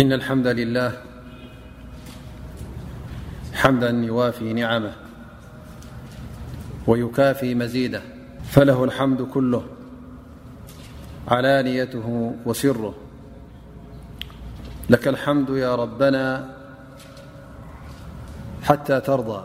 إن الحمد لله حمدا يوافي نعمه ويكافي مزيده فله الحمد كله علانيته وسره لك الحمد يا ربنا حتى ترضى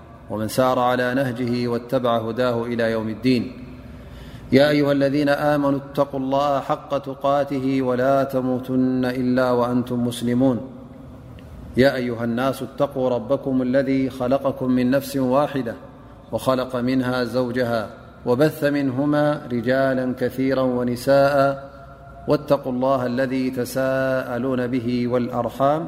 ومن سار على نهجه واتبع هداه إلى يوم الدين يا أيها الذين آمنوا اتقوا الله حق تقاته ولا تموتن إلا وأنتم مسلمون يا أيها الناس اتقوا ربكم الذي خلقكم من نفس واحدة وخلق منها زوجها وبث منهما رجالا كثيرا ونساءا واتقوا الله الذي تساءلون به والأرحام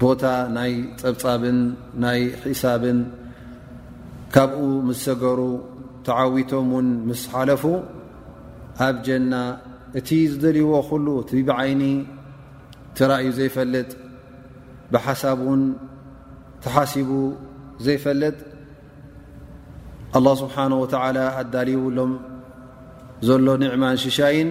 ቦታ ናይ ፀብፃብን ናይ ሒሳብን ካብኡ ምስ ሰገሩ ተዓዊቶም ውን ምስ ሓለፉ ኣብ ጀና እቲ ዝደልዎ ኩሉ እቲ ብዓይኒ ተራእዩ ዘይፈልጥ ብሓሳብ ውን ተሓሲቡ ዘይፈልጥ ኣላ ስብሓን ወተዓላ ኣዳልውሎም ዘሎ ኒዕማን ሽሻይን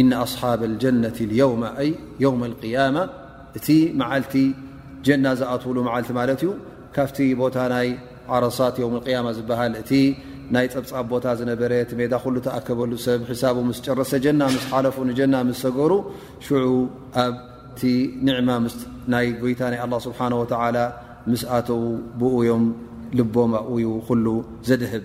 እነ ኣስሓብ ጀነት ልየውማ ኣይ የውም ልቅያማ እቲ መዓልቲ ጀና ዝኣትውሉ መዓልቲ ማለት እዩ ካብቲ ቦታ ናይ ዓረሳት የውም ቅያማ ዝበሃል እቲ ናይ ፀብፃብ ቦታ ዝነበረ እቲ ሜዳ ኩሉ ተኣከበሉ ሰብ ሕሳቡ ምስ ጨረሰ ጀና ምስ ሓለፉ ንጀና ምስ ሰገሩ ሽዑ ኣብቲ ኒዕማ ናይ ጎይታ ናይ ኣላ ስብሓን ወተዓላ ምስ ኣተዉ ብኡ እዮም ልቦም ኣብኡዩ ኩሉ ዘድህብ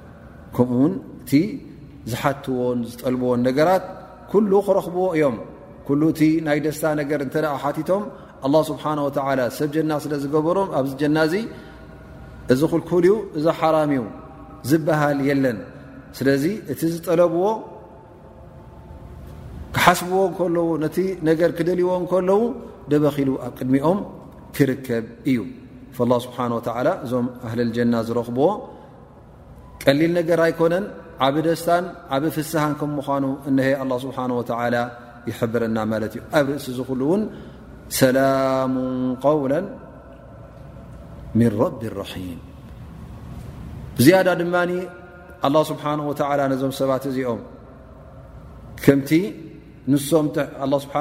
ከምኡ ውን እቲ ዝሓትዎን ዝጠልብዎን ነገራት ኩሉ ክረኽብዎ እዮም ኩሉ እቲ ናይ ደስታ ነገር እተ ሓቲቶም ኣላ ስብሓን ወተላ ሰብ ጀና ስለ ዝገበሮም ኣብዚ ጀና እዚ እዚ ክልኩል እዩ እዚ ሓራም እዩ ዝበሃል የለን ስለዚ እቲ ዝጠለብዎ ክሓስብዎ ከለዉ ነቲ ነገር ክደልዎ ከለዉ ደበኺሉ ኣብ ቅድሚኦም ክርከብ እዩ ስብሓን ወላ እዞም ኣህለል ጀና ዝረኽብዎ ቀሊል ነገር ኣይኮነን ዓብ ደስታን ዓብ ፍስሃን ከም ምኑ እሀ ኣ ስብሓ ላ ይሕብረና ማለት እዩ ኣብ ርእሲ ዚ ሉ ውን ሰላሙ قውላ ን ረቢ ራም ብዝያዳ ድማ ኣ ስብሓ ነዞም ሰባት እዚኦም ከምቲ ንሶም ስብሓ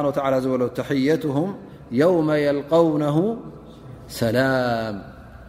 ዝበሎ ተሕየትም የውመ የልውነ ሰላም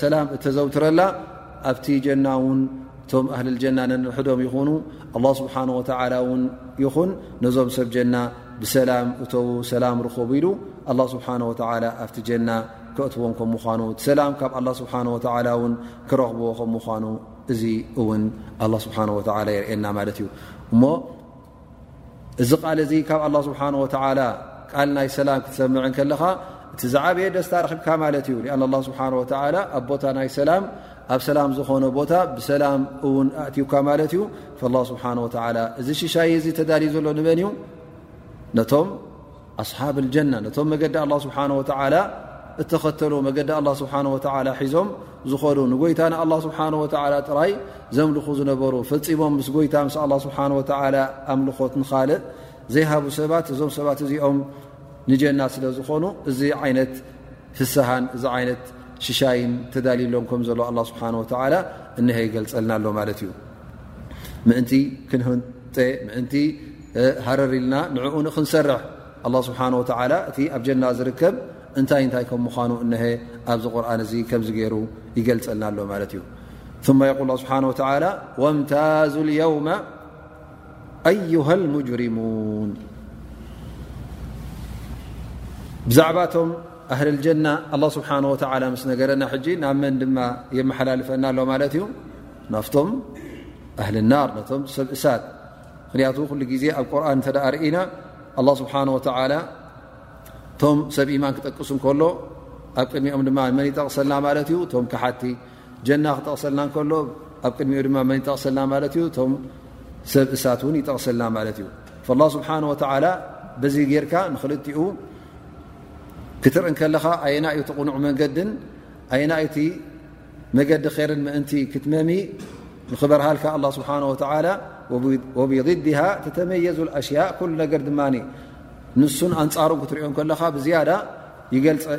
ሰላም እተዘውትረላ ኣብቲ ጀና ውን እቶም ኣህሊ ጀና ነንሕዶም ይኹኑ ኣላ ስብሓን ወተላ ውን ይኹን ነዞም ሰብ ጀና ብሰላም እተዉ ሰላም ርኸቡ ኢሉ ኣላ ስብሓን ወተላ ኣብቲ ጀና ክእትዎም ከም ምኳኑ እቲ ሰላም ካብ ኣላ ስብሓን ወተላ ውን ክረኽብዎ ከም ምኳኑ እዚ እውን ኣላ ስብሓን ወተላ የርእየና ማለት እዩ እሞ እዚ ቃል እዚ ካብ ኣላ ስብሓን ወተላ ቃል ናይ ሰላም ክትሰምዕ ከለኻ እቲ ዝዓበየ ደስታ ረክብካ ማለት እዩ ኣን ኣላ ስብሓን ወተላ ኣብ ቦታ ናይ ሰላም ኣብ ሰላም ዝኾነ ቦታ ብሰላም እውን ኣእትዩካ ማለት እዩ ላ ስብሓን ወተላ እዚ ሽሻይ እዚ ተዳልዩ ዘሎ ንበን እዩ ነቶም ኣስሓብ ልጀና ነቶም መገዲ ኣላ ስብሓን ወተዓላ እተኸተሉ መገዲ ኣላ ስብሓን ወተዓላ ሒዞም ዝኾዱ ንጎይታ ንኣላ ስብሓን ወተዓላ ጥራይ ዘምልኹ ዝነበሩ ፈፂሞም ምስ ጎይታ ምስ ኣላ ስብሓን ወተዓላ ኣምልኾት ንኻልእ ዘይሃቡ ሰባት እዞም ሰባት እዚኦም ንጀና ስለ ዝኾኑ እዚ ዓይነት ፍስሃን እዚ ዓይነት ሽሻይን ተዳልሎም ከም ዘሎ ኣላ ስብሓን ወተዓላ እነሀ ይገልፀልና ኣሎ ማለት እዩ ምእንቲ ክንህንጠ ምእንቲ ሃረር ኢልና ንዕኡ ንክንሰርሕ ኣላ ስብሓን ወተላ እቲ ኣብ ጀና ዝርከብ እንታይ እንታይ ከም ምዃኑ እነሀ ኣብዚ ቁርን እዚ ከምዚ ገይሩ ይገልፀልና ኣሎ ማለት እዩ ማ የቁል ስብሓ ወተላ ወምታዙ ልየውመ ኣዩሃ ልሙጅሪሙን ብዛዕባ እቶም ኣህል ልጀና ኣላ ስብሓን ወተላ ምስ ነገረና ሕጂ ናብ መን ድማ የመሓላልፈና ኣሎ ማለት እዩ ናፍቶም ኣህሊ ናር ነቶም ሰብ እሳት ምክንያቱ ኩሉ ግዜ ኣብ ቁርን እተ ርእና ኣላ ስብሓን ወተላ እቶም ሰብ ኢማን ክጠቅሱ እንከሎ ኣብ ቅድሚኦም ድማ መን ይጠቕሰልና ማለት እዩ እቶም ክሓቲ ጀና ክጠቕሰልና ከሎ ኣብ ቅድሚኡ ድማ መን ይጠቕሰልና ማለት እዩ እቶም ሰብ እሳት እውን ይጠቕሰልና ማለት እዩ ላ ስብሓን ወተላ በዚ ጌርካ ንክልትኡ ክትርኢ ከለኻ ኣየና እዩ ቲ ቕኑዕ መንገድን ኣየና እቲ መገዲ ርን ምእንቲ ክትመሚ ንክበርሃልካ ኣ ስብሓ ወብضድሃ ተተመየዙ ኣሽያ ኩሉ ነገር ድማ ንሱን ኣንፃሩ ክትሪኦ ከለኻ ብዝያዳ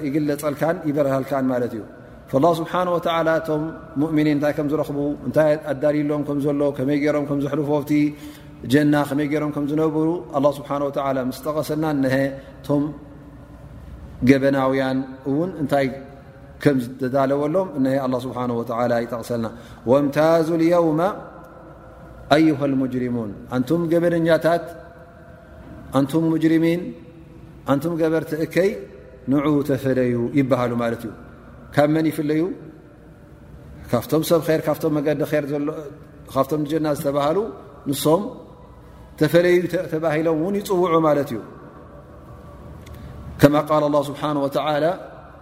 ይግለፀልካን ይበርሃልካን ማለት እዩ ስብሓ ወ እቶም ሙእምኒን እንታይ ከም ዝረኽቡ እንታይ ኣዳልሎም ከም ዘሎ ከመይ ገሮም ከም ዘሕልፎቲ ጀና ከመይ ገሮም ከም ዝነብሩ ስብሓ ወ ምስ ጠቐሰና እነሀ እቶም ገበናውያን እውን እታይ ከም ዝተዳለወሎም እነ ኣላ ስብሓን ወላ ይጠቕሰልና ወምታዙ ልየውማ ኣዩሃ ልሙጅሪሙን ኣንቱም ገበነኛታት ኣንቱም ሙጅሪሚን ኣንቱም ገበርቲ እከይ ንዑ ተፈለዩ ይበሃሉ ማለት እዩ ካብ መን ይፍለዩ ካብቶም ሰብ ር ካብቶም መገዲ ር ካብቶም ጀና ዝተባሃሉ ንሶም ተፈለዩ ተባሂሎም እውን ይፅውዑ ማለት እዩ ከማ ቃል ላ ስብሓን ወተላ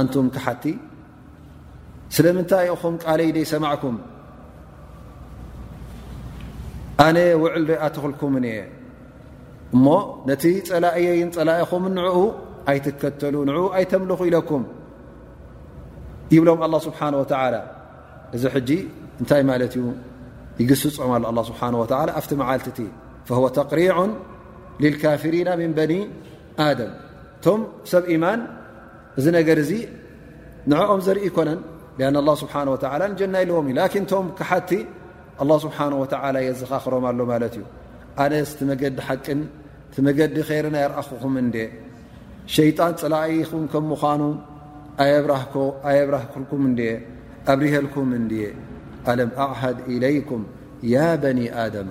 ኣንቱም ክሓቲ ስለምንታይ ኢኹም ቃለይ ደይሰማዕኩም ኣነ ውዕል ዶ ኣትክልኩምን እየ እሞ ነቲ ፀላእየይን ፀላኢኹም ንዕኡ ኣይትከተሉ ንኡ ኣይተምልኹ ኢለኩም ይብሎም ኣላ ስብሓን ወተላ እዚ ሕጂ እንታይ ማለት እዩ ይግስፆም ኣሎ ኣላ ስብሓን ወላ ኣብቲ መዓልቲ እቲ ፈወ ተቅሪዑን ልልካፍሪና ምን በኒ ኣደም እቶም ሰብ ኢማን እዚ ነገር እዚ ንዕኦም ዘርኢ ይኮነን ን ላ ስብሓ ወላ ንጀና ኢልዎም እዩ ላኪን ቶም ክሓቲ ኣላ ስብሓ ወላ የዘኻኽሮም ኣሎ ማለት እዩ ኣነስ ቲ መገዲ ሓቅን ቲ መገዲ ኸይርን ኣይርኣኹኹም እንደ ሸይጣን ፅላኢኹም ከም ምዃኑ ኣየብራህክልኩም እንደ ኣብርሀልኩም እንድየ ኣለም ኣዕሃድ ኢለይኩም ያ በኒ ኣደማ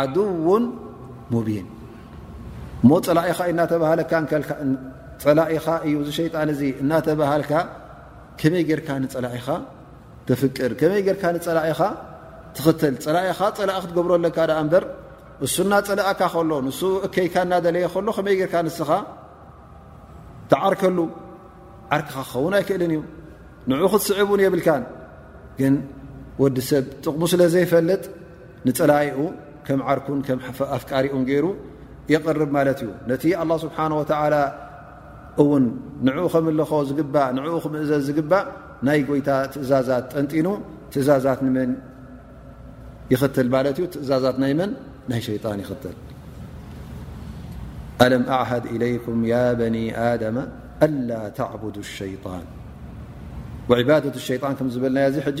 ዓድው ሙቢን እሞ ፀላኢኻ እዩ እናተባሃለካ ፀላኢኻ እዩ እዚ ሸይጣን እዚ እናተባሃልካ ከመይ ጌርካ ንፀላኢኻ ተፍቅር ከመይ ጌርካ ንፀላኢኻ ትኽተል ፀላኢኻ ፀላእ ክትገብሮ ኣለካ ዳኣ እምበር እሱ እና ፀላእካ ከሎ ንሱ እከይካ እናደለየ ከሎ ከመይ ጌርካ ንስኻ ትዓርከሉ ዓርክኻ ክኸውን ኣይክእልን እዩ ንዑ ክትስዕብ እውን የብልካን ግን ወዲ ሰብ ጥቕሙ ስለ ዘይፈልጥ ንጸላኢኡ ከም ዓርኩን ከም ኣፍቃሪኡን ገይሩ የቕርብ ማለት እዩ ነቲ ኣላ ስብሓን ወተላ እውን ንዕኡ ከምልኾ ዝግባእ ንኡ ክምእዘዝ ዝግባእ ናይ ጎይታ ትእዛዛት ጠንጢኑ ትእዛዛት ንመን ይኽትል ማለት እዩ ትእዛዛት ናይ መን ናይ ሸይጣን ይኽትል ኣለም ኣዓሃድ ኢለይኩም ያ በኒ ኣደማ ኣላ ተዕቡዱ ሸይጣን ዕባደት ሸይጣን ከም ዝበልናዮ እዚ ሕጂ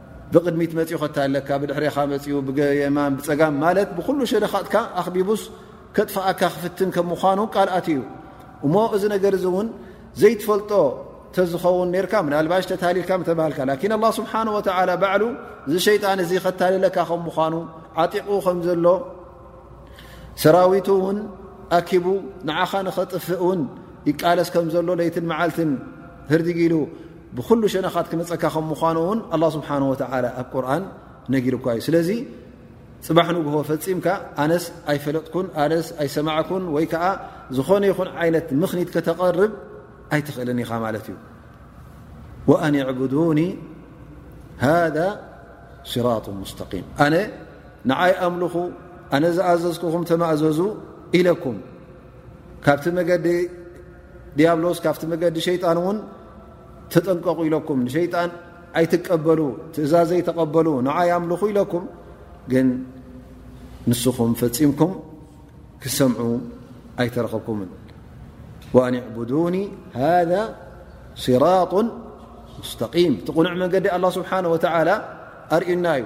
ብቕድሚት መፅኡ ከታለካ ብድሕሬኻ መፅኡ ብገየማን ብፀጋም ማለት ብኩሉ ሸደኻትካ ኣኽቢቡስ ከጥፍኣካ ክፍትን ከም ምዃኑ ቃልኣት እዩ እሞ እዚ ነገር እዚ እውን ዘይትፈልጦ ተዝኸውን ነርካ ምናልባሽ ተታሊልካ ምተባሃልካ ላኪን ኣላ ስብሓን ወተላ ባዕሉ እዚ ሸይጣን እዚ ከታልለካ ከም ምዃኑ ዓጢቑ ከም ዘሎ ሰራዊቱ እውን ኣኪቡ ንዓኻ ንኸጥፍእ እውን ይቃለስ ከም ዘሎ ለይትን መዓልትን ህርዲግ ኢሉ ብኩሉ ሸነኻት ክመፀካ ከም ምኳኑ እውን ኣላ ስብሓን ወተላ ኣብ ቁርን ነጊርኳ እዩ ስለዚ ፅባሕ ንግሆ ፈፂምካ ኣነስ ኣይፈለጥኩን ኣነስ ኣይሰማዕኩን ወይ ከዓ ዝኾነ ይኹን ዓይነት ምኽኒት ከተቐርብ ኣይትኽእልን ኢኻ ማለት እዩ ወኣን ዕቡዱኒ ሃذ ስራጡ ሙስተቂም ኣነ ንዓይ ኣምልኹ ኣነ ዝኣዘዝኩኹም ተማእዘዙ ኢለኩም ካብቲ መገዲ ድያብሎስ ካብቲ መገዲ ሸይጣን እውን ተጠንቀቑ ኢለኩም ንሸይጣን ኣይትቀበሉ ትእዛዘይ ተቐበሉ ንዓይ ኣምልኹ ኢለኩም ግን ንስኹም ፈፂምኩም ክሰምዑ ኣይተረኸብኩምን ዋን ዕቡዱኒ ሃذ ስራጡ ሙስተቂም እቲ ቕኑዕ መገዲ ኣላ ስብሓን ወተዓላ ኣርእዩና እዩ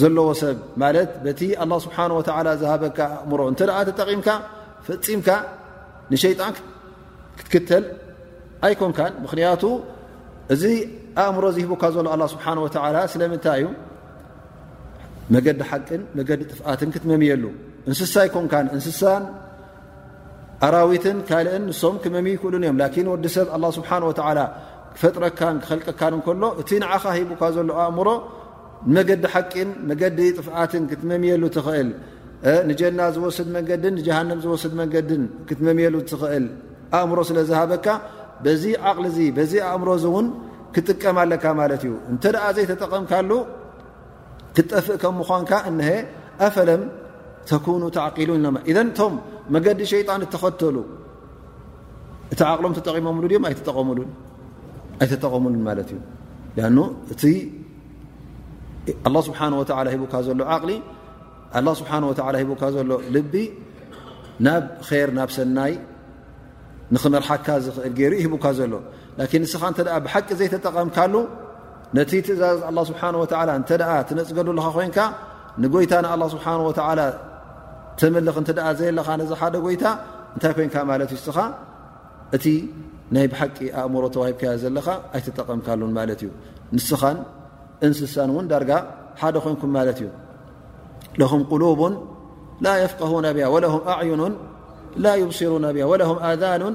ዘለዎ ሰብ ማለት በቲ ኣላ ስብሓን ወተላ ዝሃበካ ኣእምሮ እንተ ተጠቒምካ ፈፂምካ ንሸይጣን ክትክተል ኣይኮንካን ምኽንያቱ እዚ ኣእምሮ ዝሂቡካ ዘሎ ኣላ ስብሓን ወተላ ስለምንታይ እዩ መገዲ ሓቅን መገዲ ጥፍኣትን ክትመምየሉ እንስሳ ኣይኮንካን እንስሳን ኣራዊትን ካልእን ንሶም ክመም ይክእሉን እዮም ላኪን ወዲ ሰብ ኣላ ስብሓን ወተላ ክፈጥረካን ክኸልቀካን እንከሎ እቲ ንዓኻ ሂቡካ ዘሎ ኣእምሮ ንመገዲ ሓቂን መገዲ ጥፍኣትን ክትመምየሉ ትኽእል ንጀና ዝወስድ መንገድን ንጀሃንም ዝወስድ መንገድን ክትመምየሉ ትኽእል ኣእምሮ ስለ ዝሃበካ በዚ ዓቕሊ እዚ በዚ ኣእምሮ እዚ እውን ክጥቀም ኣለካ ማለት እዩ እንተ ደኣ ዘይተጠቐምካሉ ክትጠፍእ ከም ምኳንካ እነሀ ኣፈለም ተኩኑ ተዕቂሉ ና እዘ እቶም መገዲ ሸይጣን እተኸተሉ እቲ ዓቕሎም ተጠቂሞምሉ ድም ኣይጠቀምሉን ኣይተጠቐሙሉን ማለት እዩ ኣኑ እቲ ኣላ ስብሓን ወተላ ሂቡካ ዘሎ ዓቕሊ ኣላ ስብሓን ወተላ ሂቡካ ዘሎ ልቢ ናብ ር ናብ ሰናይ ንኽመርሓካ ዝኽእል ገይሩ ሂቡካ ዘሎ ላኪን ንስኻ እንተ ብሓቂ ዘይተጠቐምካሉ ነቲ ትእዛዝ ኣላ ስብሓን ወተላ እንተ ትነፅገዱ ኣለኻ ኮይንካ ንጎይታ ንኣላ ስብሓን ወተላ ተምልኽ እንተ ዘየለኻ ነዚ ሓደ ጎይታ እንታይ ኮይንካ ማለት እዩ ስኻ እቲ ናይ ብሓቂ ኣእምሮ ተዋሂብካዮ ዘለኻ ኣይተጠቐምካሉን ማለት እዩ ንስኻን እንስሳን እውን ዳርጋ ሓደ ኮይንኩም ማለት እዩ ለሁም ቁሉቡን ላ የፍቀሁና ብያ ወለሁም ኣዕዩኑን ላ ይብሲሩና ብያ ወለሁም ኣዛኑን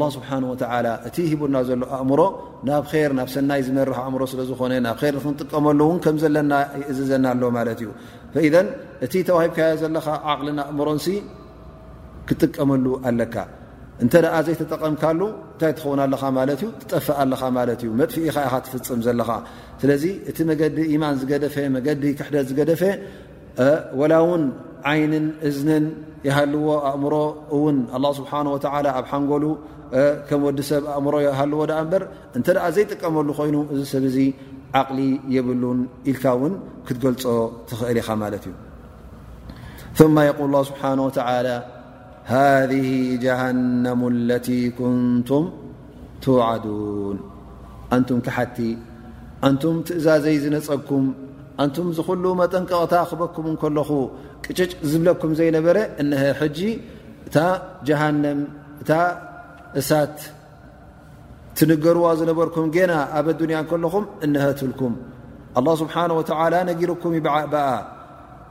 ላ ስብሓን ወተላ እቲ ሂቡና ዘሎ ኣእምሮ ናብ ር ናብ ሰናይ ዝመርሕ ኣእምሮ ስለ ዝኾነ ናብ ር ንክንጥቀመሉ እውን ከም ዘለና ይእዝዘና ኣሎ ማለት እዩ ኢዘን እቲ ተዋሂብካዮ ዘለካ ዓቕልን ኣእምሮንሲ ክጥቀመሉ ኣለካ እንተ ደኣ ዘይተጠቐምካሉ እንታይ ትኸውን ኣለኻ ማለት እዩ ትጠፍእ ኣለኻ ማለት እዩ መጥፍኢ ኻ ኢኻ ትፍፅም ዘለኻ ስለዚ እቲ መገዲ ኢማን ዝገደፈ መገዲ ክሕደት ዝገደፈ ወላ ውን ዓይንን እዝንን ይሃልዎ ኣእምሮ እውን ኣላ ስብሓን ወተላ ኣብ ሓንጎሉ ከም ወዲ ሰብ ኣእምሮ ይሃልዎ ድኣ እምበር እንተ ዘይጥቀመሉ ኮይኑ እዚ ሰብ እዚ ዓቕሊ የብሉን ኢልካ እውን ክትገልፆ ትኽእል ኢኻ ማለት እዩ ማ የቁል ስብሓን ወተላ ሃذ ጀሃነሙ ለቲ ኩንቱም ትውዓዱን ኣንቱም ክሓቲ ኣንቱም ትእዛዘይ ዝነፀግኩም ኣንቱም ዝኩሉ መጠንቀቕታ ክበኩም እንከለኹ ቅጭጭ ዝብለኩም ዘይነበረ እነሀ ሕጂ እታ ጀሃንም እታ እሳት ትንገርዋ ዝነበርኩም ገና ኣብ ኣዱንያ ከለኹም እነሀትልኩም ኣላ ስብሓን ወተላ ነጊርኩም ይበዓ በኣ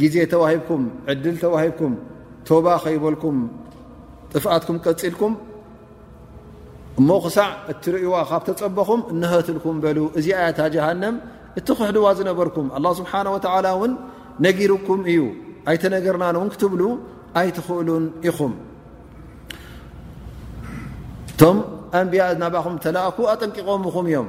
ግዜ ተዋሂብኩም ዕድል ተዋሂብኩም ቶባ ከይበልኩም ጥፍኣትኩም ቀፂልኩም እሞ ክሳዕ እትርእዋ ካብ ተፀበኹም እነሀትልኩም በሉ እዚኣ ያታ ጀሃንም እትክሕድዋ ዝነበርኩም ኣላ ስብሓን ወተላ እውን ነጊርኩም እዩ ኣይተነገርናን እውን ክትብሉ ኣይትኽእሉን ኢኹም እቶም ኣንብያ ናባኹም ተላእኩ ኣጠንቂቖምኹም እዮም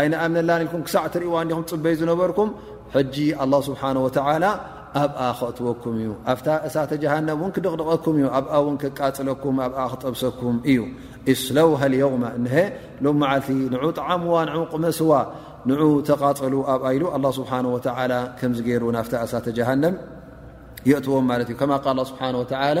ኣይንኣምነላን ኢልኩም ክሳዕ ትርእዋ እንዲኹም ትጽበዩ ዝነበርኩም ሕጂ ኣላሁ ስብሓን ወተዓላ ኣብኣ ከእትወኩም እዩ ኣብታ እሳተ ጀሃነብ እውን ክድቕድቐኩም እዩ ኣብኣ እውን ክቃፅለኩም ኣብኣ ክጠብሰኩም እዩ እስለውሃ ልየውማ እንሀ ሎም መዓልቲ ንዑ ጠዓምዋ ንዑ ቁመስዋ ንዑ ተቓፀሉ ኣብኣ ኢሉ ኣላ ስብሓን ወተዓላ ከምዚ ገይሩ ናፍታ እሳተ ጀሃነም የእትዎም ማለት እዩ ከማ ቃል ስብሓን ወተዓላ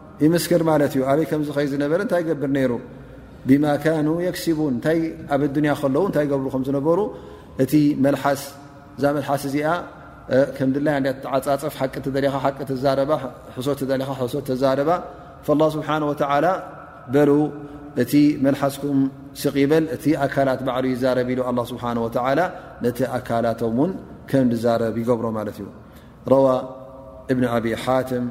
ይምስክር ማለት እዩ ኣበይ ከምዚ ከይ ዝነበረ እንታይ ገብር ነይሩ ብማ ካኑ የክስቡን እታይ ኣብ ኣዱንያ ከለዉ እንታይ ገብሩ ከም ዝነበሩ እቲ መልሓስ እዛ መልሓስ እዚኣ ከም ድላይ ን ተዓፃፅፍ ሓቂ እተደሊኻ ሓቂ ተዛረባ ሕሶት እተደኻ ሕሶት ተዛረባ ላ ስብሓን ወተላ በሩ እቲ መልሓስኩም ስቅ ይበል እቲ ኣካላት ባዕሉ ይዛረብ ኢሉ ኣላ ስብሓን ወተላ ነቲ ኣካላቶም እውን ከም ዝዛረብ ይገብሮ ማለት እዩ بن أبي حاتم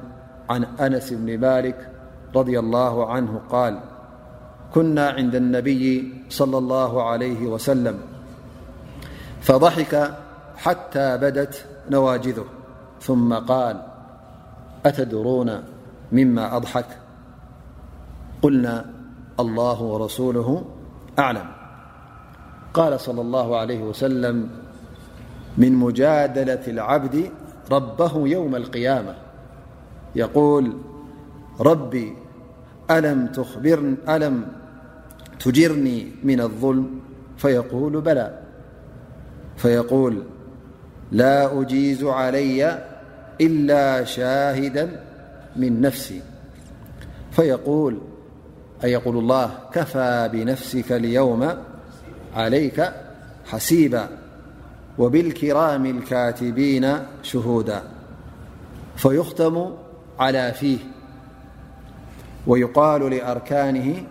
عن أنس بن مالك رضي الله عنه قال كنا عند النبي صلى الله عليه وسلم فضحك حتى بدت نواجذه ثم قال أتدرون مما أضحك قلنا الله ورسوله أعلم قال - صلى الله عليه وسلم من مجادلة العبد ربه يوم القيامة يقول ربي ألم تجرني من الظلم فيقول بلا فيقول لا أجيز علي إلا شاهدا من نفسي فيقول أن يقول الله كفى بنفسك اليوم عليك حسيبا وبالكرام الكاتبين شهودا فيختم على فيه ويقال لأركانه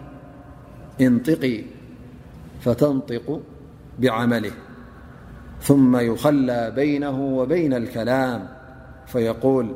انطقي فتنطق بعمله ثم يخلى بينه وبين الكلام فيقول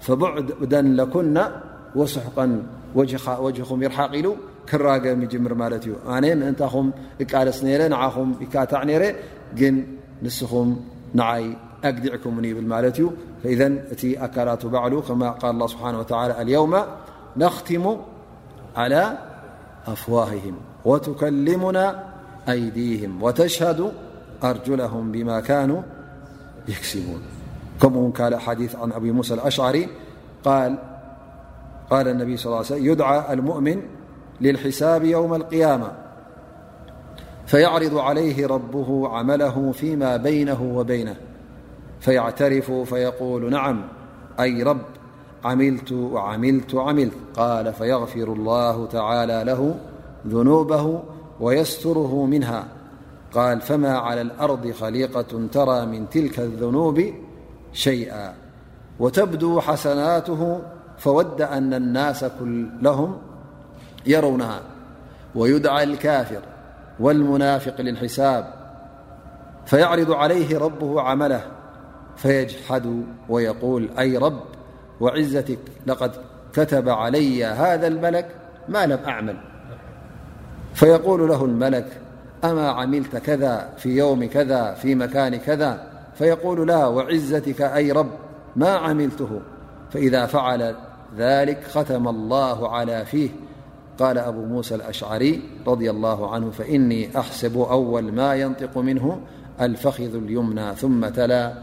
فبعدا لكن وس وجهم يرحقل كراجم يجمر ملت ن نتم الس ن نعم يكع ن ن نسم نعي أجدعكمن يبل ملت فإذا ت أكلت بعل كما قال الله سبحانه وتعالى اليوم نختم على أفواههم وتكلمنا أيديهم وتشهد أرجلهم بما كانوا يكسبون كم ال حديث عن أبي موسى الأشعري قال النبي صل ل لي وسلم يدعى المؤمن للحساب يوم القيامة فيعرض عليه ربه عمله فيما بينه وبينه فيعترف فيقول نعم أي رب عملت وعملت عملت قال فيغفر الله تعالى له ذنوبه ويستره منها قال فما على الأرض خليقة ترى من تلك الذنوب وتبدو حسناته فود أن الناس كلهم يرونها ويدعى الكافر والمنافق للحساب فيعرض عليه ربه عمله فيجحد ويقول أي رب وعزتك لقد كتب علي هذا الملك ما لم أعمل فيقول له الملك أما عملت كذا في يوم كذا في مكان كذا فيقول لها وعزتك أي رب ما عملته فإذا فعل ذلك ختم الله على فيه قال أبو موسى الأشعري رضي الله عنه فإني أحسب أول ما ينطق منه الفخذ اليمنى ثم تلى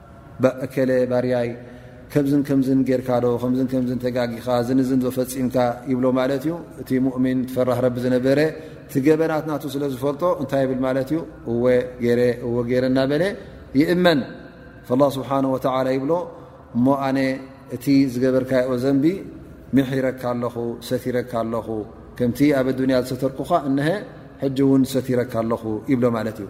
እከለ ባርያይ ከምዝን ከምዝን ጌርካዶ ከምዝን ከምዝን ተጋጊኻ ዝንዝንዶ ፈጺምካ ይብሎ ማለት እዩ እቲ ሙእሚን ትፈራህ ረቢ ዝነበረ ትገበናት ናቱ ስለ ዝፈልጦ እንታይ ይብል ማለት እዩ እወ ገረ እወ ገረ እናበለ ይእመን ላ ስብሓን ወተላ ይብሎ እሞ ኣነ እቲ ዝገበርካዮ ዘንቢ ምሒረካ ኣለኹ ሰቲረካ ኣለኹ ከምቲ ኣብ ኣዱንያ ዝሰተርኩኻ እነሀ ሕጂ እውን ሰቲረካ ኣለኹ ይብሎ ማለት እዩ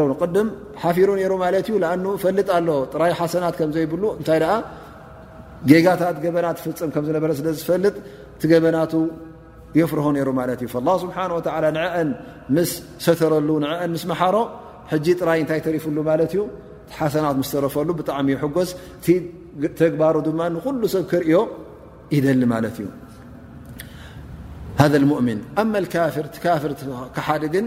ሩ ቅድም ሓፊሩ ነሩ ማለት እዩ ኣ ፈልጥ ኣሎ ጥራይ ሓሰናት ከም ዘይብሉ እንታይ ኣ ጌጋታት ገበና ትፍፅም ከም ዝነበረ ስለ ዝፈልጥ ቲገበናቱ የፍርሆ ነሩ ማለት እዩ ላ ስብሓን ወላ ንዕአን ምስ ሰተረሉ ንዐን ምስ መሓሮ ሕጂ ጥራይ እንታይ ተሪፍሉ ማለት እዩ ሓሰናት ምስ ተረፈሉ ብጣዕሚ ይሕጎስ እቲ ተግባሩ ድማ ንኩሉ ሰብ ክርእዮ ይደሊ ማለት እዩ ሃ ሙእምን ኣመ ካፍር ካፍር ክሓዲ ግን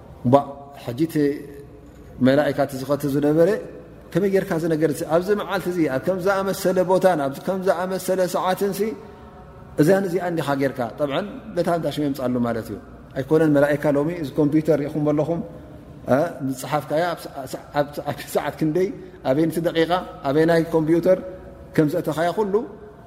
ሕጂ ቲ መላካ ዝኸት ዝነበረ ከመይ ጌርካ ዚ ነገር ኣብዚ መዓልቲ እዚ ኣብ ከምዝኣመሰለ ቦታን ኣ ከምዝኣመሰለ ሰዓትን እዚኣ እዚኣ ዲኻ ጌርካ በታ እዳ ሽመ የምፃሉ ማለት እዩ ኣይኮነን መላካ ሎሚ እዚ ኮምፒውተር ኢኹም ኣለኹም ዝፅሓፍካያ ሰዓት ክንደይ ኣበይ ቲ ደቂቃ ኣበይ ናይ ኮምፒውተር ከምዘእተኻያ ኩሉ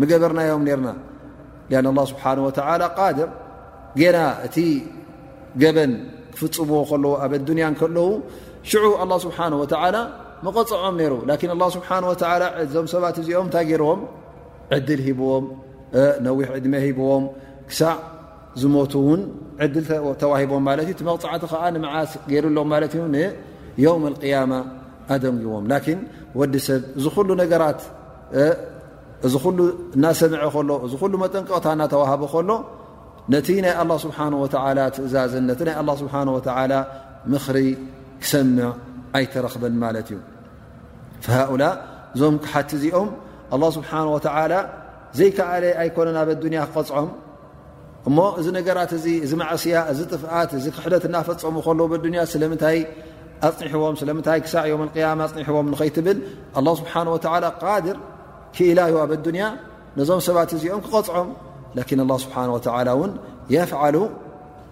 ምገበርናዮም ነርና ን ላ ስብሓን ወተላ ቃድር ገና እቲ ገበን ክፍፅምዎ ከለዉ ኣብ ኣዱንያ ከለዉ ሽዑ ኣላ ስብሓን ወተላ መቐፅዖም ነይሩ ላኪን ኣላ ስብሓን ወተላ እዞም ሰባት እዚኦም እንታይ ገይርዎም ዕድል ሂብዎም ነዊሕ ዕድሜ ሂብዎም ክሳዕ ዝሞት እውን ዕድል ተዋሂቦም ማለት እዩ እቲ መቕፃዕቲ ከዓ ንምዓስ ገይሩሎም ማለት እዩ ንየውም ኣልቅያማ ኣደንግዎም ላኪን ወዲ ሰብ እዚ ኩሉ ነገራት እዚ ኩሉ እናሰምዐ ከሎ እዚ ኩሉ መጠንቀቕታ እናተዋሃበ ከሎ ነቲ ናይ ኣላ ስብሓን ወተዓላ ትእዛዝን ነቲ ናይ ኣላ ስብሓን ወተዓላ ምኽሪ ክሰምዕ ኣይተረኽበን ማለት እዩ ሃኡላ እዞም ክሓቲ እዚኦም ኣላ ስብሓን ወተዓላ ዘይከኣለ ኣይኮነን ኣብ ኣዱንያ ክቐፅዖም እሞ እዚ ነገራት እዚ እዚ ማዕስያ እዚ ጥፍኣት እዚ ክሕደት እናፈፀሙ ከለዉ ብዱንያ ስለምንታይ ኣፅኒሕዎም ስለምንታይ ክሳዕ ዮም ቅያማ ኣፅኒሕዎም ንኸይትብል ኣላ ስብሓን ወተላ ቃድር ክኢላ ዩ ኣብ ኣዱንያ ነዞም ሰባት እዚኦም ክቐፅዖም ላኪን ኣላ ስብሓን ወተላ እውን የፍዓሉ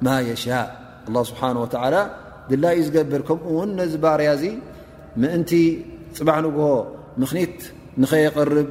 ማ የሻእ ኣላ ስብሓን ወተላ ድላይ እዩ ዝገብር ከምኡ እውን ነዚ ባርያ እዚ ምእንቲ ፅባዕ ንግሆ ምኽኒት ንኸየቕርብ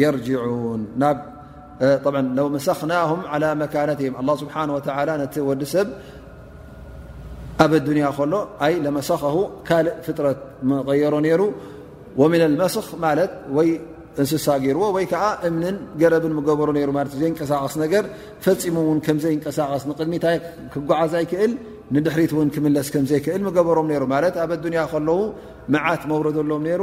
የርጅን ለው መሰክናም ላ መካነትም ኣ ስብሓ ወላ ነቲ ወዲ ሰብ ኣብ ኣዱንያ ከሎ ኣይ ለመሰኸሁ ካልእ ፍጥረት መቐየሮ ነይሩ ወምን ልመስኽ ማለት ወይ እንስሳ ገይርዎ ወይ ከዓ እምንን ገረብን ምገበሩ ነይሩ ማለት እዩ ዘይንቀሳቐስ ነገር ፈፂሙ እውን ከምዘይንቀሳቐስ ንቅድሚታ ክጓዓዝ ኣይክእል ንድሕሪት እውን ክምለስ ከምዘይክእል ምገበሮም ነይሩ ማለት ኣብ ኣዱንያ ከለዉ መዓት መውረደሎም ነይሩ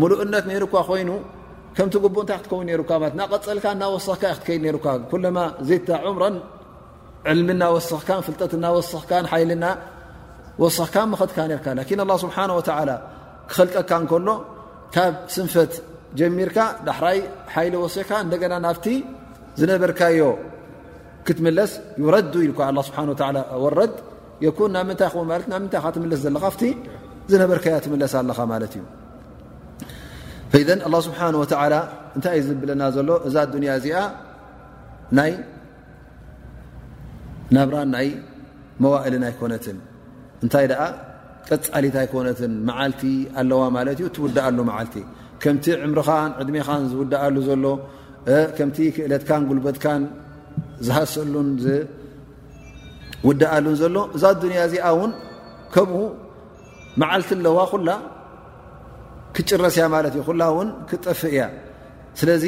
ምሉእነት ነይሩ እኳ ኮይኑ ከምቲ ግቡእ እንታይ ክትከውን ነሩካ ማለት ናቀፀልካ እናወሰኽካ ዩ ክትከይድ ነሩካ ኩለማ ዜታ ዑምረን ዕልሚ እናወሰኽካን ፍልጠት እናወሰኽካን ሓይሊ ና ወሰኽካ መኸትካ ነርካ ላኪን ኣላ ስብሓን ወተላ ክኸልቀካ እንከሎ ካብ ስንፈት ጀሚርካ ዳሕራይ ሓይሊ ወሲካ እንደገና ናብቲ ዝነበርካዮ ክትምለስ ይረዱ ኢልካ ስብሓ ወረድ የኩን ናብ ምንታይ ክውን ማለት ናብ ምንታይ ካ ትምለስ ዘለካ ኣብቲ ዝነበርከያ ትምለስ ኣለካ ማለት እዩ ፈዘ ኣላ ስብሓን ወተላ እንታይ እዩ ዝብለና ዘሎ እዛ ኣዱንያ እዚኣ ናይ ናብራን ናይ መዋእልን ኣይኮነትን እንታይ ደኣ ቀፃሊት ኣይኮነትን መዓልቲ ኣለዋ ማለት እዩ እትውድኣሉ መዓልቲ ከምቲ ዕምርኻን ዕድሜኻን ዝውድኣሉ ዘሎ ከምቲ ክእለትካን ጉልበትካን ዝሃሰሉን ውድኣሉን ዘሎ እዛ ኣዱንያ እዚኣ ውን ከምኡ መዓልቲ ኣለዋ ኩላ ክጭረስ እያ ማለት እዩ ኩላ ውን ክጠፍእ እያ ስለዚ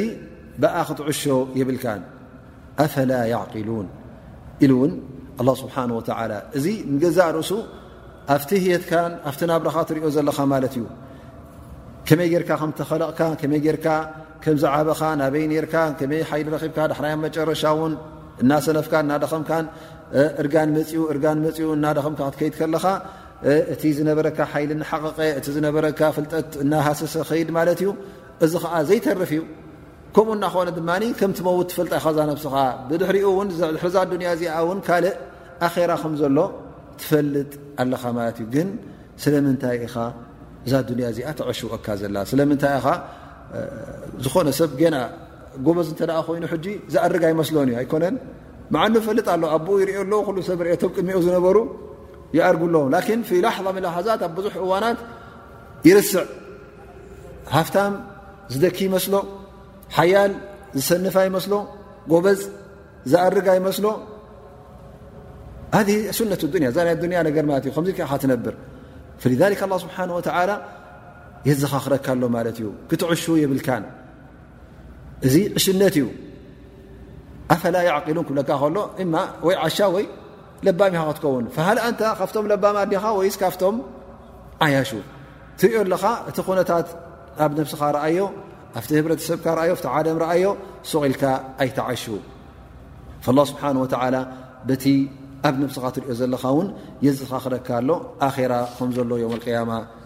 ብኣ ክትዕሾ የብልካን ኣፈላ ያዕቂሉን ኢሉ እውን ኣላ ስብሓን ወተላ እዚ ንገዛእ ርእሱ ኣብቲ ህየትካን ኣብቲ ናብረኻ ትሪዮ ዘለኻ ማለት እዩ ከመይ ጌርካ ከም ተኸለቕካ ከመይ ጌርካ ከም ዝዓበኻ ናበይ ነርካ ከመይ ሓይሊ ረኺብካ ዳሕራያ መጨረሻ እውን እናሰነፍካን እናደኸምካን እርጋን መፅኡ እርጋን መፅኡ እናደኸምካ ክትከይድ ከለኻ እቲ ዝነበረካ ሓይሊ እናሓቐቐ እቲ ዝነበረካ ፍልጠት እናሃሰሰ ከይድ ማለት እዩ እዚ ከዓ ዘይተርፍ እዩ ከምኡ እናኾነ ድማ ከምቲ መውት ትፈልጣ ኸዛ ነብስኻ ብድሕሪኡ እውን ድሕርዛ ኣዱንያ እዚኣ እውን ካልእ ኣኼራ ከም ዘሎ ትፈልጥ ኣለኻ ማለት እዩ ግን ስለምንታይ ኢኻ እዛ ኣዱንያ እዚኣ ተዐሽወካ ዘላ ስለምንታይ ኢኻ ዝኾነ ሰብ ገና ጎበዝ እተ ኮይኑ ዝኣርግ ኣይመስሎን እዩ ኣይኮነን መዓኑ ፈልጥ ኣሎ ኣኡ ይሪኦ ኣለዉ ሉ ሰብ ቶም ቅድሚኦ ዝነበሩ ይኣርጉ ኣለዉ ን ፊ ላሓ ላሓዛት ኣብ ብዙሕ እዋናት ይርስዕ ሃፍታም ዝደኪ ይመስሎ ሓያል ዝሰንፍ ኣይመስሎ ጎበዝ ዝኣርግ ኣይመስሎ ሱነ ያ ዛ ያ ነገር ማ ዩ ከዚ ከ ትነብር ስብሓ የዘኻክረካ ኣሎ ማለት እዩ ክትዕሹ የብልካን እዚ ዕሽነት እዩ ኣፈላ ይዕቂሉን ክብለካ ከሎ እማ ወይ ዓሻ ወይ ለባም ኢኻ ክትከውን ፈሃል ኣንታ ካብቶም ለባም ኣዲኻ ወይስ ካብቶም ዓያሹ ትሪኦ ኣለኻ እቲ ኩነታት ኣብ ነብስኻ ረኣዮ ኣብቲ ህብረተሰብካ ርኣዮ ኣብቲ ዓለም ረኣዮ ሱቕ ኢልካ ኣይትዓሹ ላ ስብሓን ወተዓላ በቲ ኣብ ነብስኻ ትሪኦ ዘለኻ እውን የዝኻኽረካ ኣሎ ኣኼራ ከም ዘሎ ዮም ኣልቅያማ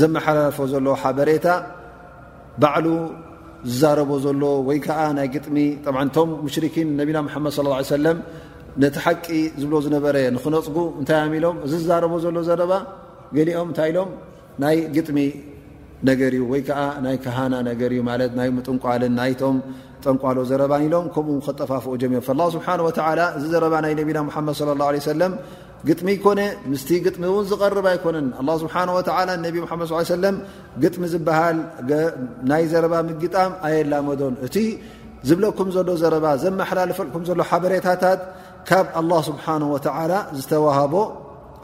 ዘመሓላለፎ ዘሎ ሓበሬታ ባዕሉ ዝዛረቦ ዘሎ ወይ ከዓ ናይ ግጥሚ እቶም ሙሽርኪን ነቢና ሓመድ صለ ه ሰለም ነቲ ሓቂ ዝብሎ ዝነበረ ንክነፅጉ እንታይ ም ኢሎም እዚ ዝዛረቦ ዘሎ ዘረባ ገሊኦም እንታይ ኢሎም ናይ ግጥሚ ነገር እዩ ወይ ከዓ ናይ ከሃና ነገር እዩ ማለት ናይ ምጥንቋልን ናይቶም ጠንቋሎ ዘረባን ኢሎም ከምኡ ከጠፋፍኦ ጀሚሮ ስብሓ ወ እዚ ዘረባ ናይ ነቢና ሓመድ ለ ሰለም ግጥሚ ይኮነ ምስቲ ግጥሚ እውን ዝቐርብ ኣይኮነን ኣላ ስብሓን ወተላ ነቢ ሙሓመድ ስ ሰለም ግጥሚ ዝበሃል ናይ ዘረባ ምግጣም ኣየላመዶን እቲ ዝብለኩም ዘሎ ዘረባ ዘመሓላልፈልኩም ዘሎ ሓበሬታታት ካብ ኣላ ስብሓን ወተላ ዝተዋሃቦ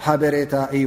ሓበሬታ እዩ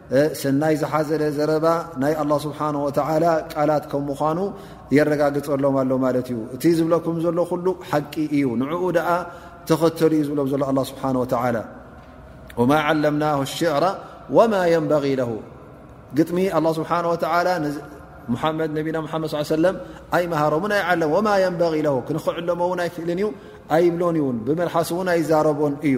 ሰናይ ዝሓዘለ ዘረባ ናይ ኣላ ስብሓን ወተላ ቃላት ከም ምዃኑ የረጋግፀሎም ኣሎ ማለት እዩ እቲ ዝብለኩም ዘሎ ኩሉ ሓቂ እዩ ንዕኡ ደኣ ተኸተሉ እዩ ዝብሎም ዘሎ ኣላ ስብሓን ወተላ ወማ ዓለምና ሽዕራ ወማ የንበغ ለሁ ግጥሚ ኣላ ስብሓን ወተላ ንሙሓመድ ነቢና ሓመድ ስ ሰለም ኣይመሃሮምን ኣይዓለም ወማ የንበ ለ ክንክዕለሞ እውን ኣይክእልን እዩ ኣይብሎን እዩን ብመልሓስ እውን ኣይዛረቦን እዩ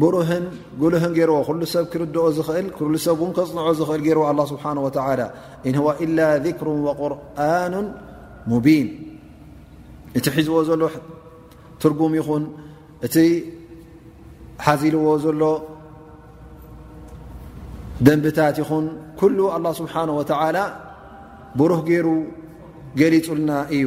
ብሩህን ጉልህን ገይርዎ ኩሉ ሰብ ክርድኦ ዝኽእል ኩሉ ሰብ ውን ከፅንዖ ዝኽእል ገይርዎ ኣላ ስብሓን ወተላ ኢንህዋ ኢላ ذክሩ ወቁርኑ ሙቢን እቲ ሒዝዎ ዘሎ ትርጉም ይኹን እቲ ሓዚልዎ ዘሎ ደንብታት ይኹን ኩሉ ኣላ ስብሓን ወተላ ብሩህ ገይሩ ገሊፁልና እዩ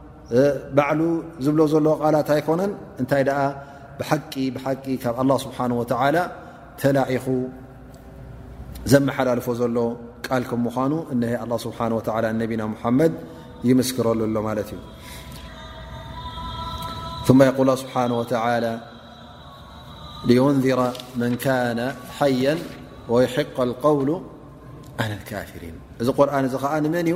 ባዕሉ ዝብሎ ዘሎ ቃላት ኣይኮነን እንታይ ደኣ ብሓቂ ብሓቂ ካብ ኣላ ስብሓን ወተላ ተላኢኹ ዘመሓላልፎ ዘሎ ቃል ከም ምዃኑ እነ ኣላ ስብሓን ወላ ነቢና ሙሓመድ ይምስክረሉ ኣሎ ማለት እዩ ثመ የቁል ስብሓን ወተላ ሊንذራ መን ካነ ሓያ ወይሕق قውሉ ን ካፊሪን እዚ ቁርን እዚ ከዓ ንመን እዩ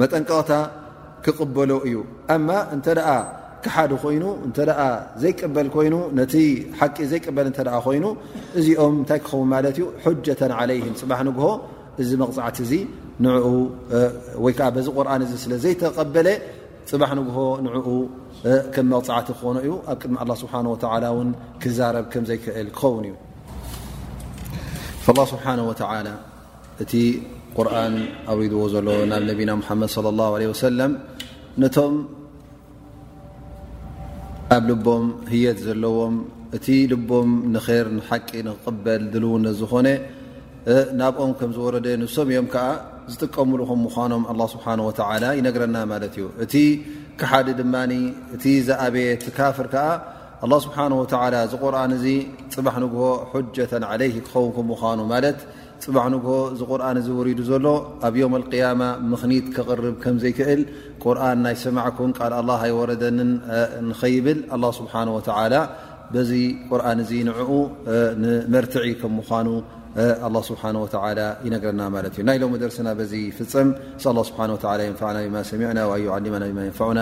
መጠንቀቕታ ክቕበሎ እዩ እማ እንተ ክሓዲ ኮይኑ እተ ዘይቀበል ኮይኑ ነቲ ሓቂ ዘይቀበል እተ ኮይኑ እዚኦም እንታይ ክኸውን ማለት እዩ ጀተ ለይም ፅባሕ ንግሆ እዚ መቕፃዕቲ እዚ ንኡ ወይከዓ በዚ ቁርን እዚ ስለ ዘይተቀበለ ፅባሕ ንግሆ ንኡ ከም መቕፃዕቲ ክኾኑ እዩ ኣብ ቅድሚ ኣ ስብሓ ወላ ን ክዛረብ ከምዘይክእል ክኸውን እዩ ስብሓ እቲ ቁርን ኣውሪድዎ ዘሎ ናብ ነቢና ሓመድ صለ ላه ለ ወሰለም ነቶም ኣብ ልቦም ህየት ዘለዎም እቲ ልቦም ንር ንሓቂ ንክቕበል ድልውነት ዝኾነ ናብኦም ከም ዝወረደ ንሶም እዮም ከዓ ዝጥቀምሉ ከም ምዃኖም ኣላ ስብሓን ወተላ ይነግረና ማለት እዩ እቲ ክሓዲ ድማ እቲ ዝኣበየ ትካፍር ከዓ ኣላ ስብሓን ወተላ ዝቁርን እዚ ፅባሕ ንግሆ ሑጀተን ዓለይ ክኸውን ከም ምዃኑ ማለት ጽባሕ ንግሆ እዚ ቁርን እዚ ውሪዱ ዘሎ ኣብ ዮም ኣልቅያማ ምኽኒት ከቕርብ ከም ዘይክእል ቁርን ናይ ሰማዕኩን ቃል ኣላ ኣይወረደንን ንኸይብል ኣላ ስብሓን ወተዓላ በዚ ቁርን እዚ ንዕኡ ንመርትዒ ከም ምዃኑ ኣላ ስብሓን ወተላ ይነግረና ማለት እዩ ናይ ሎሚ ደርስና በዚ ፍፀም ስ ኣላ ስብሓ ወላ የንፋዕና ብማ ሰሚዕና ኣዩዓሊማና ብማ የንፋዑና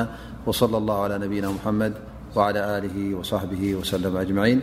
ወለ ላ ላ ነብይና ሙሓመድ ወላ ኣሊ ወሳሕቢ ወሰለም ኣጅማዒን